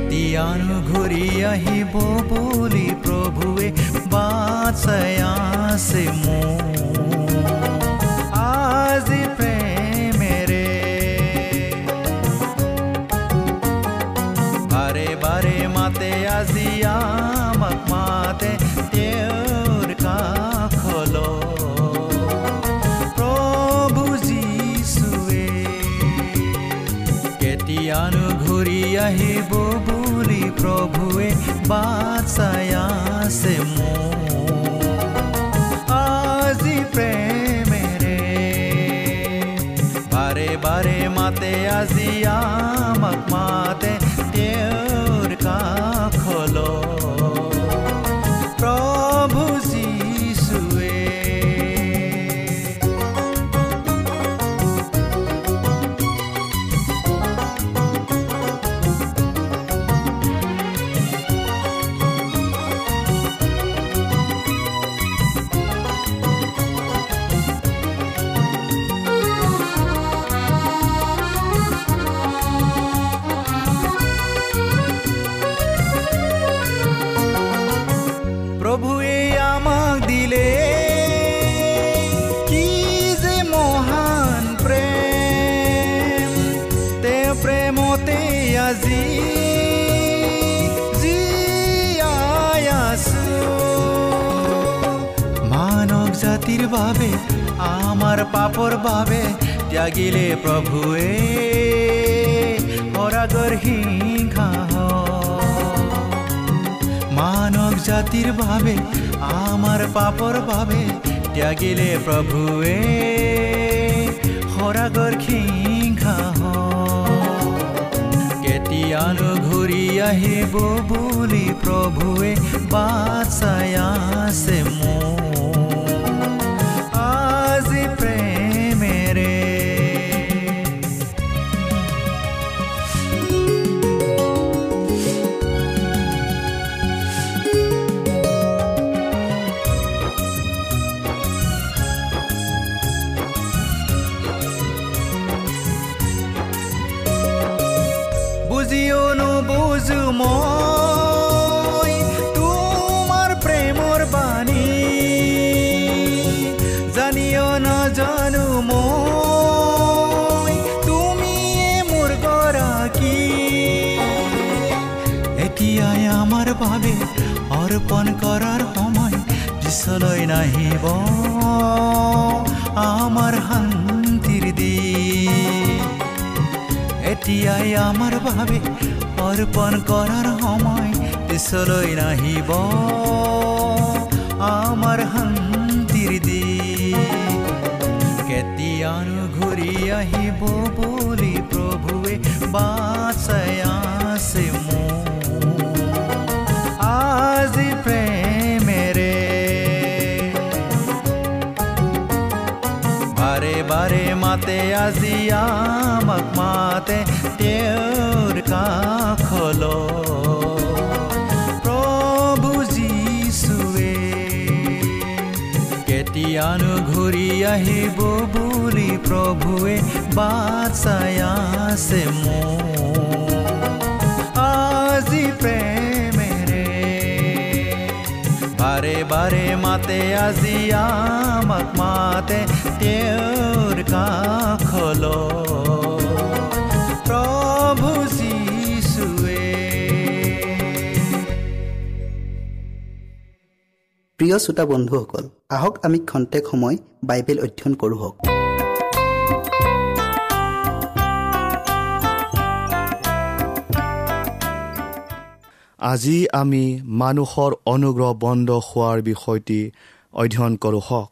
কেতিয়ানো ঘূৰি আহিব বুলি প্ৰভুৱে আছে মোৰ আজি প্ৰভুৱে জাতিৰ বাবে আমাৰ পাপৰ বাবে ত্যাগিলে প্ৰভুৱে পৰাগৰ সিংহা মানৱ জাতিৰ বাবে আমাৰ পাপৰ বাবে ত্যাগিলে প্ৰভুৱে সৰাগৰ সিংহা কেতিয়ানো ঘূৰি আহিব বুলি প্ৰভুৱে বাচাই আছে মোৰ। পিছলৈ নাহিব। আমাৰ শান্তিৰ দিন কেতিয়ানো ঘূৰি আহিব বুলি প্ৰভুৱে বাচাই আছে আজি প্ৰেমেৰে বাৰে বাৰে মাতে, আজি আমাক মাতে, তেওঁৰ কাষলৈ। কেতিয়ানো ঘূৰি আহিব বুলি প্ৰভুৱে বাচাই আছে মোৰ আজি প্ৰেমেৰে বাৰে মাতে আজি আমাক মাতে তেওঁৰ কাষল প্ৰিয় শ্ৰোতা বন্ধুসকল আহক আমি খন্তেক সময় বাইবেল অধ্যয়ন কৰোঁ আজি আমি মানুহৰ অনুগ্ৰহ বন্ধ হোৱাৰ বিষয়টি অধ্যয়ন কৰোঁ হওক।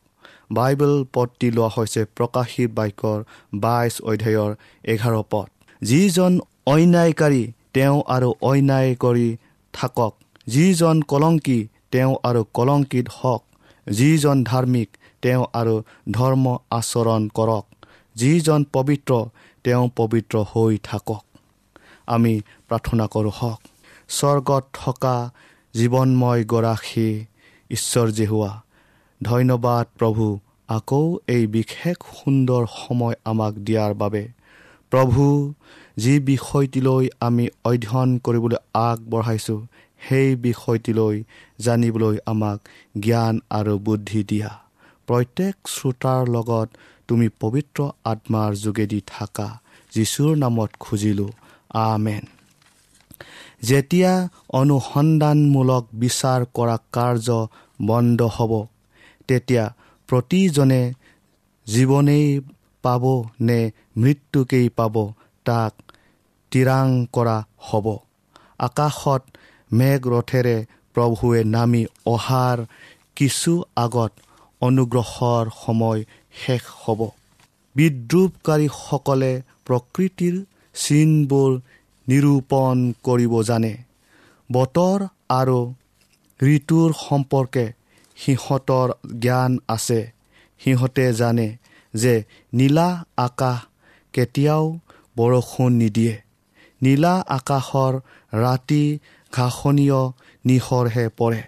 বাইবেল পদটি লোৱা হৈছে প্ৰকাশিত বাক্যৰ বাইছ অধ্যায়ৰ এঘাৰ পদ। যিজন অন্যায়কাৰী তেওঁ আৰু অন্যায় কৰি থাকক। যিজন কলংকী তেওঁ আৰু কলংকিত হওক। যিজন ধাৰ্মিক তেওঁ আৰু ধৰ্ম আচৰণ কৰক। যিজন পবিত্ৰ তেওঁ পবিত্ৰ হৈ থাকক। আমি প্ৰাৰ্থনা কৰোঁ হওক। স্বৰ্গত থকা জীৱনময় গৰাকী ঈশ্বৰ জেহুৱা ধন্যবাদ প্ৰভু আকৌ এই বিশেষ সুন্দৰ সময় আমাক দিয়াৰ বাবে। প্ৰভু যি বিষয়টিলৈ আমি অধ্যয়ন কৰিবলৈ আগবঢ়াইছোঁ সেই বিষয়টিলৈ জানিবলৈ আমাক জ্ঞান আৰু বুদ্ধি দিয়া। প্ৰত্যেক শ্ৰোতাৰ লগত তুমি পবিত্ৰ আত্মাৰ যোগেদি থাকা যীশুৰ নামত খুজিলোঁ। আমেন। যেতিয়া অনুসন্ধানমূলক বিচাৰ কৰা কাৰ্য বন্ধ হ'ব তেতিয়া প্ৰতিজনে জীৱনেই পাব নে মৃত্যুকেই পাব তাক তিৰাং কৰা হ'ব। আকাশত মেঘ ৰথেৰে প্ৰভুৱে নামি অহাৰ কিছু আগত অনুগ্ৰহৰ সময় শেষ হ'ব। বিদ্ৰোপকাৰীসকলে প্ৰকৃতিৰ চিনবোৰ নিৰূপণ কৰিব জানে। বতৰ আৰু ঋতুৰ সম্পৰ্কে সিহঁতৰ জ্ঞান আছে। সিহঁতে জানে যে নীলা আকাশ কেতিয়াও বৰষুণ নিদিয়ে। নীলা আকাশৰ ৰাতি ঘাঁহনীয় নিশৰহে পৰে।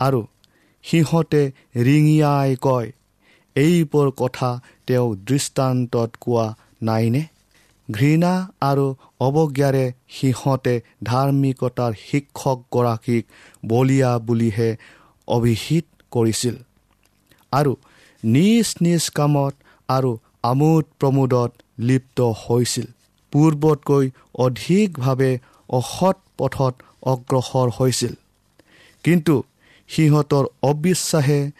আৰু সিহঁতে ৰিঙিয়াই কয় এইবোৰ কথা তেওঁ দৃষ্টান্তত কোৱা নাইনে? ঘৃণা আৰু অৱজ্ঞাৰে সিহঁতে ধাৰ্মিকতাৰ শিক্ষকগৰাকীক বলিয়া বুলিহে অভিহিত কৰিছিল। আৰু নিজ নিজ কামত আৰু আমোদ প্ৰমোদত লিপ্ত হৈছিল। পূৰ্বতকৈ অধিকভাৱে অসৎ পথত অগ্ৰসৰ হৈছিল। কিন্তু সিহঁতৰ অবিশ্বাসে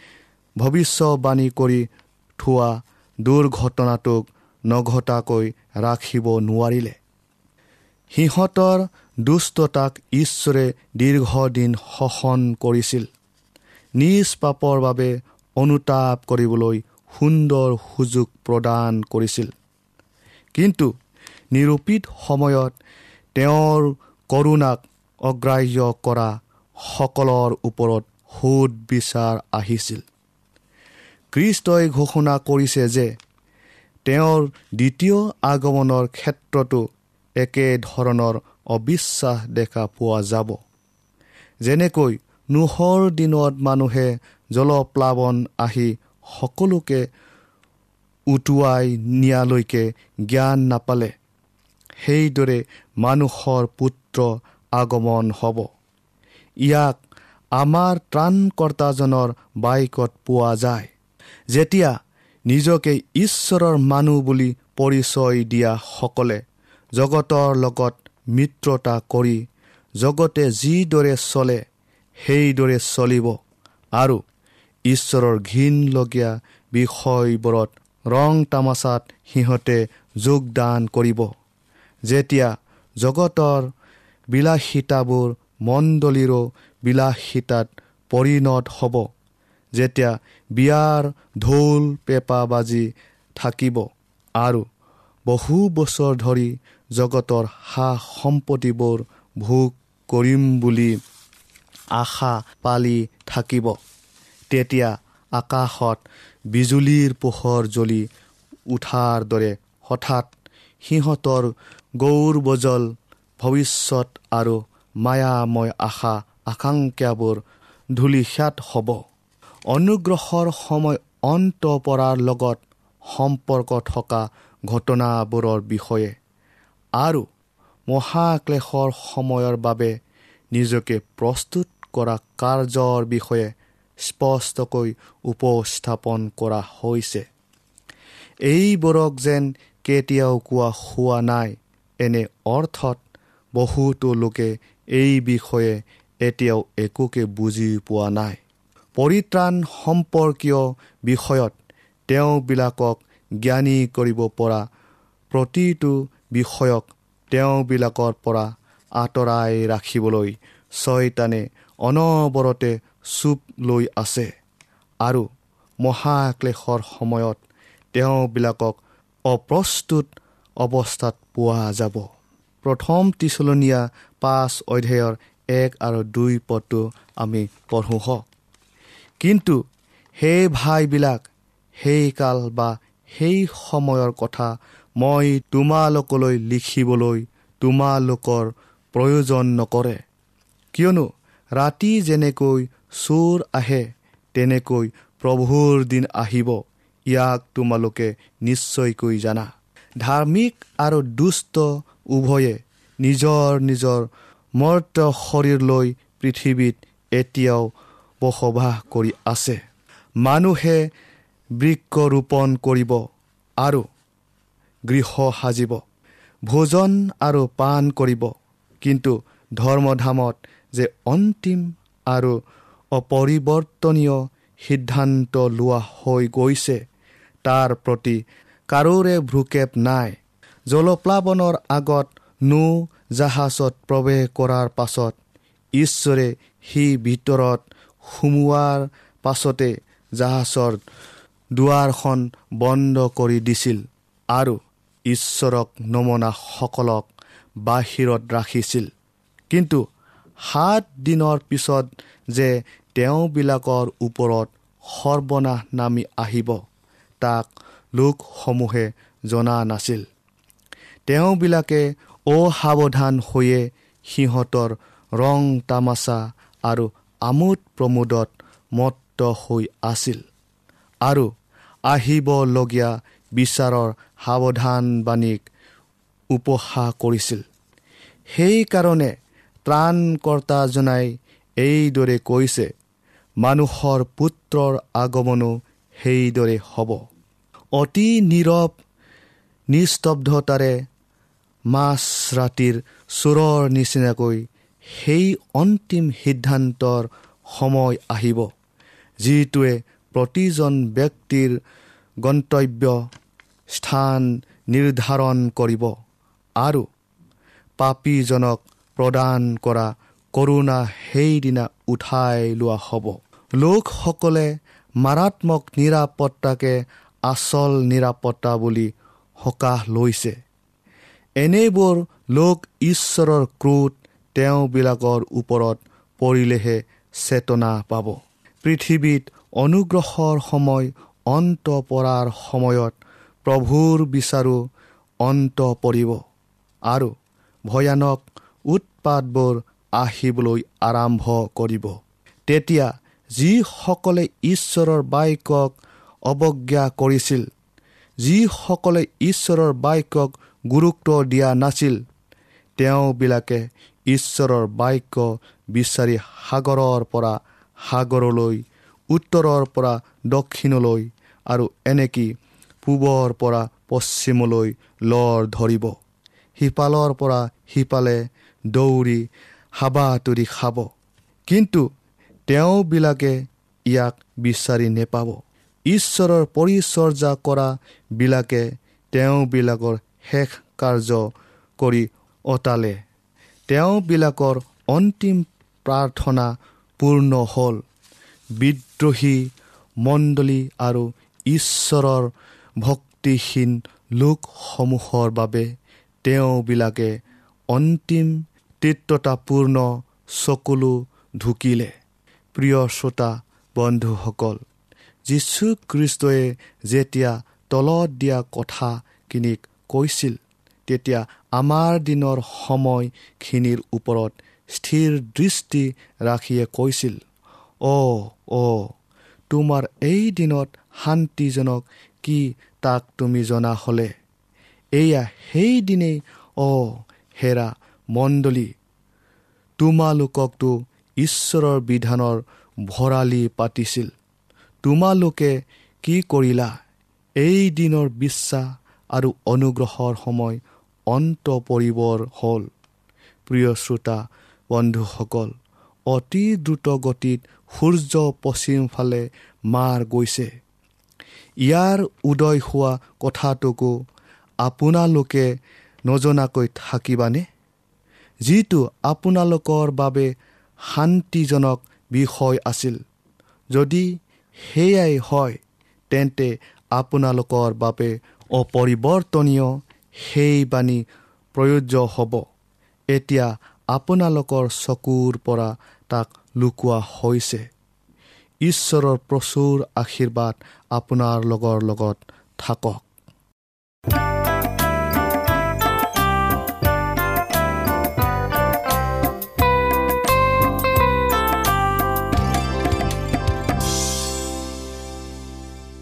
ভৱিষ্যবাণী কৰি থোৱা দুৰ্ঘটনাটোক নঘটাকৈ ৰাখিব নোৱাৰিলে। সিহঁতৰ দুষ্টতাক ঈশ্বৰে দীৰ্ঘদিন শোষণ কৰিছিল। নিজ পাপৰ বাবে অনুতাপ কৰিবলৈ সুন্দৰ সুযোগ প্ৰদান কৰিছিল। কিন্তু নিৰূপিত সময়ত তেওঁৰ কৰোণাক অগ্ৰাহ্য কৰা সকলৰ ওপৰত সোধ বিচাৰ আহিছিল। খ্ৰীষ্টই ঘোষণা কৰিছে যে তেওঁৰ দ্বিতীয় আগমনৰ ক্ষেত্ৰতো একেধৰণৰ অবিশ্বাস দেখা পোৱা যাব। যেনেকৈ নোহৰ দিনত মানুহে জলপ্লাৱন আহি সকলোকে উটুৱাই নিয়ালৈকে জ্ঞান নাপালে। সেইদৰে মানুহৰ পুত্ৰ আগমন হ'ব। ইয়াক আমাৰ ত্ৰাণকৰ্তাজনৰ বাইকত পোৱা যায়। যেতিয়া নিজকে ঈশ্বৰৰ মানুহ বুলি পৰিচয় দিয়াসকলে জগতৰ লগত মিত্ৰতা কৰি জগতে যিদৰে চলে সেইদৰে চলিব আৰু ঈশ্বৰৰ ঘীনলগীয়া বিষয়বোৰত ৰং তামাচাত সিহঁতে যোগদান কৰিব। যেতিয়া জগতৰ বিলাসিতাবোৰ মণ্ডলীৰো বিলাসিতাত পৰিণত হ'ব যেতিয়া বিয়াৰ ঢোল পেঁপা বাজি থাকিব আৰু বহু বছৰ ধৰি জগতৰ সা সম্পত্তিবোৰ ভোগ কৰিম বুলি আশা পালি থাকিব। তেতিয়া আকাশত বিজুলীৰ পোহৰ জ্বলি উঠাৰ দৰে হঠাৎ সিহঁতৰ গৌৰবজল ভৱিষ্যত আৰু মায়াময় আশা আকাংক্ষাবোৰ ধূলিসাত হ'ব। অনুগ্ৰহৰ সময় অন্ত পৰাৰ লগত সম্পৰ্ক থকা ঘটনাবোৰৰ বিষয়ে আৰু মহাক্লেশৰ সময়ৰ বাবে নিজকে প্ৰস্তুত কৰা কাৰ্যৰ বিষয়ে স্পষ্টকৈ উপস্থাপন কৰা হৈছে। এইবোৰক যেন কেতিয়াও কোৱা হোৱা নাই এনে অৰ্থত বহুতো লোকে এই বিষয়ে এতিয়াও একোকে বুজি পোৱা নাই। পৰিত্ৰাণ সম্পৰ্কীয় বিষয়ত তেওঁবিলাকক জ্ঞানী কৰিব পৰা প্ৰতিটো বিষয়ক তেওঁবিলাকৰ পৰা আঁতৰাই ৰাখিবলৈ ছয়তানে অনবৰতে চুপ লৈ আছে আৰু মহাক্লেশৰ সময়ত তেওঁবিলাকক অপ্ৰস্তুত অৱস্থাত পোৱা যাব। প্ৰথম টিচলনীয়া পাঁচ অধ্যায়ৰ এক আৰু দুই পদটো আমি পঢ়োঁ হওক কিন্তু সেই ভাইবিলাক সেই কাল বা সেই সময়ৰ কথা মই তোমালোকলৈ লিখিবলৈ তোমালোকৰ প্ৰয়োজন নকৰে। কিয়নো ৰাতি যেনেকৈ চোৰ আহে তেনেকৈ প্ৰভুৰ দিন আহিব ইয়াক তোমালোকে নিশ্চয়কৈ জানা। ধাৰ্মিক আৰু দুষ্ট উভয়ে নিজৰ নিজৰ মৰ্ত শৰীৰ লৈ পৃথিৱীত এতিয়াও বসবাস কৰি আছে। মানুহে বৃক্ষ ৰোপণ কৰিব আৰু গৃহ সাজিব ভোজন আৰু পাণ কৰিব। কিন্তু ধৰ্মধামত যে অন্তিম আৰু অপৰিৱৰ্তনীয় সিদ্ধান্ত লোৱা হৈ গৈছে তাৰ প্ৰতি কাৰোৰে ভ্ৰুক্ষেপ নাই। জলপ্লাৱনৰ আগত নো জাহাজত প্ৰৱেশ কৰাৰ পাছত ঈশ্বৰে সি ভিতৰত সোমোৱাৰ পাছতে জাহাজৰ দুৱাৰখন বন্ধ কৰি দিছিল আৰু ঈশ্বৰক নমনাসকলক বাহিৰত ৰাখিছিল। কিন্তু সাত দিনৰ পিছত যে তেওঁবিলাকৰ ওপৰত সৰ্বনাশ নামি আহিব তাক লোকসমূহে জনা নাছিল। তেওঁবিলাকে অসাৱধান হৈয়ে সিহঁতৰ ৰং তামাচা আৰু আমোদ প্ৰমোদত মত্ত হৈ আছিল। আৰু আহিবলগীয়া বিচাৰৰ সাৱধানবাণীক উপহাস কৰিছিল। সেইকাৰণে ত্ৰাণকৰ্তাজনাই এইদৰে কৈছে মানুহৰ পুত্ৰৰ আগমনো সেইদৰে হ'ব। অতি নীৰৱ নিস্তব্ধতাৰে মাছ ৰাতিৰ চোৰৰ নিচিনাকৈ সেই অন্তিম সিদ্ধান্তৰ সময় আহিব যিটোৱে প্ৰতিজন ব্যক্তিৰ গন্তব্য স্থান নিৰ্ধাৰণ কৰিব আৰু পাপীজনক প্ৰদান কৰা কৰোণা সেইদিনা উঠাই লোৱা হ'ব। লোকসকলে মাৰাত্মক নিৰাপত্তাকে আচল নিৰাপত্তা বুলি সকাহ লৈছে। এনেবোৰ লোক ঈশ্বৰৰ ক্ৰোধ তেওঁবিলাকৰ ওপৰত পৰিলেহে চেতনা পাব। পৃথিৱীত অনুগ্ৰহৰ সময় অন্ত পৰাৰ সময়ত প্ৰভুৰ বিচাৰো অন্ত পৰিব আৰু ভয়ানক উৎপাতবোৰ আহিবলৈ আৰম্ভ কৰিব। তেতিয়া যিসকলে ঈশ্বৰৰ বাক্যক অৱজ্ঞা কৰিছিল যিসকলে ঈশ্বৰৰ বাক্যক গুৰুত্ব দিয়া নাছিল। তেওঁবিলাকে ঈশ্বৰৰ বাক্য বিচাৰি সাগৰৰ পৰা সাগৰলৈ উত্তৰৰ পৰা দক্ষিণলৈ আৰু এনেকি পূবৰ পৰা পশ্চিমলৈ লৰ ধৰিব। সিপালৰ পৰা সিপালে দৌৰি হাবাতৰি খাব। কিন্তু তেওঁবিলাকে ইয়াক বিচাৰি নেপাব। ঈশ্বৰৰ পৰিচৰ্যা কৰাবিলাকে তেওঁবিলাকৰ শেষ কাৰ্য কৰি অতালে। তেওঁবিলাকৰ অন্তিম প্ৰাৰ্থনা পূৰ্ণ হ'ল। বিদ্ৰোহী মণ্ডলী আৰু ঈশ্বৰৰ ভক্তিহীন লোকসমূহৰ বাবে তেওঁবিলাকে অন্তিম তৃত্বতাপূৰ্ণ চকুলো ঢুকিলে। প্ৰিয় শ্ৰোতা বন্ধুসকল যীশুখ্ৰীষ্টই যেতিয়া তলত দিয়া কথাখিনিক কৈছিল তেতিয়া আমাৰ দিনৰ সময়খিনিৰ ওপৰত স্থিৰ দৃষ্টি ৰাখিয়ে কৈছিল অ অ তোমাৰ এই দিনত শান্তিজনক কি তাক তুমি জনা হ'লে? এয়া সেইদিনেই অ হেৰা মণ্ডলী তোমালোককতো ঈশ্বৰৰ বিধানৰ ভৰালি পাতিছিল তোমালোকে কি কৰিলা? এই দিনৰ বিশ্বাস আৰু অনুগ্ৰহৰ সময় অন্ত পৰিবৰ হ'ল। প্ৰিয় শ্ৰোতা বন্ধুসকল অতি দ্ৰুত গতিত সূৰ্য পশ্চিম ফালে মাৰ গৈছে। ইয়াৰ উদয় হোৱা কথাটোকো আপোনালোকে নজনাকৈ থাকিবানে? যিটো আপোনালোকৰ বাবে শান্তিজনক বিষয় আছিল। যদি সেয়াই হয় তেন্তে আপোনালোকৰ বাবে অপৰিৱৰ্তনীয় সেই বাণী প্ৰয়োজ্য হ'ব। এতিয়া আপোনালোকৰ চকুৰ পৰা তাক লুকোৱা হৈছে। ঈশ্বৰৰ প্ৰচুৰ আশীৰ্বাদ আপোনাৰ লগৰ লগত থাকক।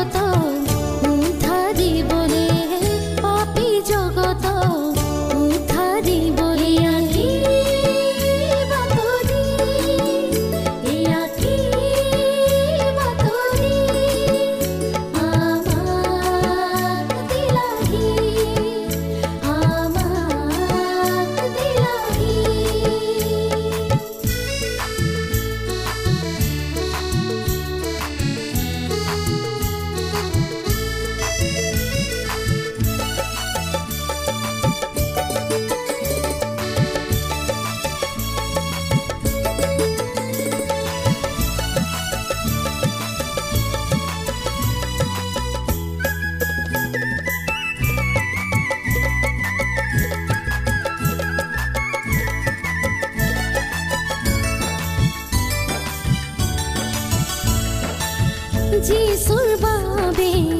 我走 যিচুৰ বাবে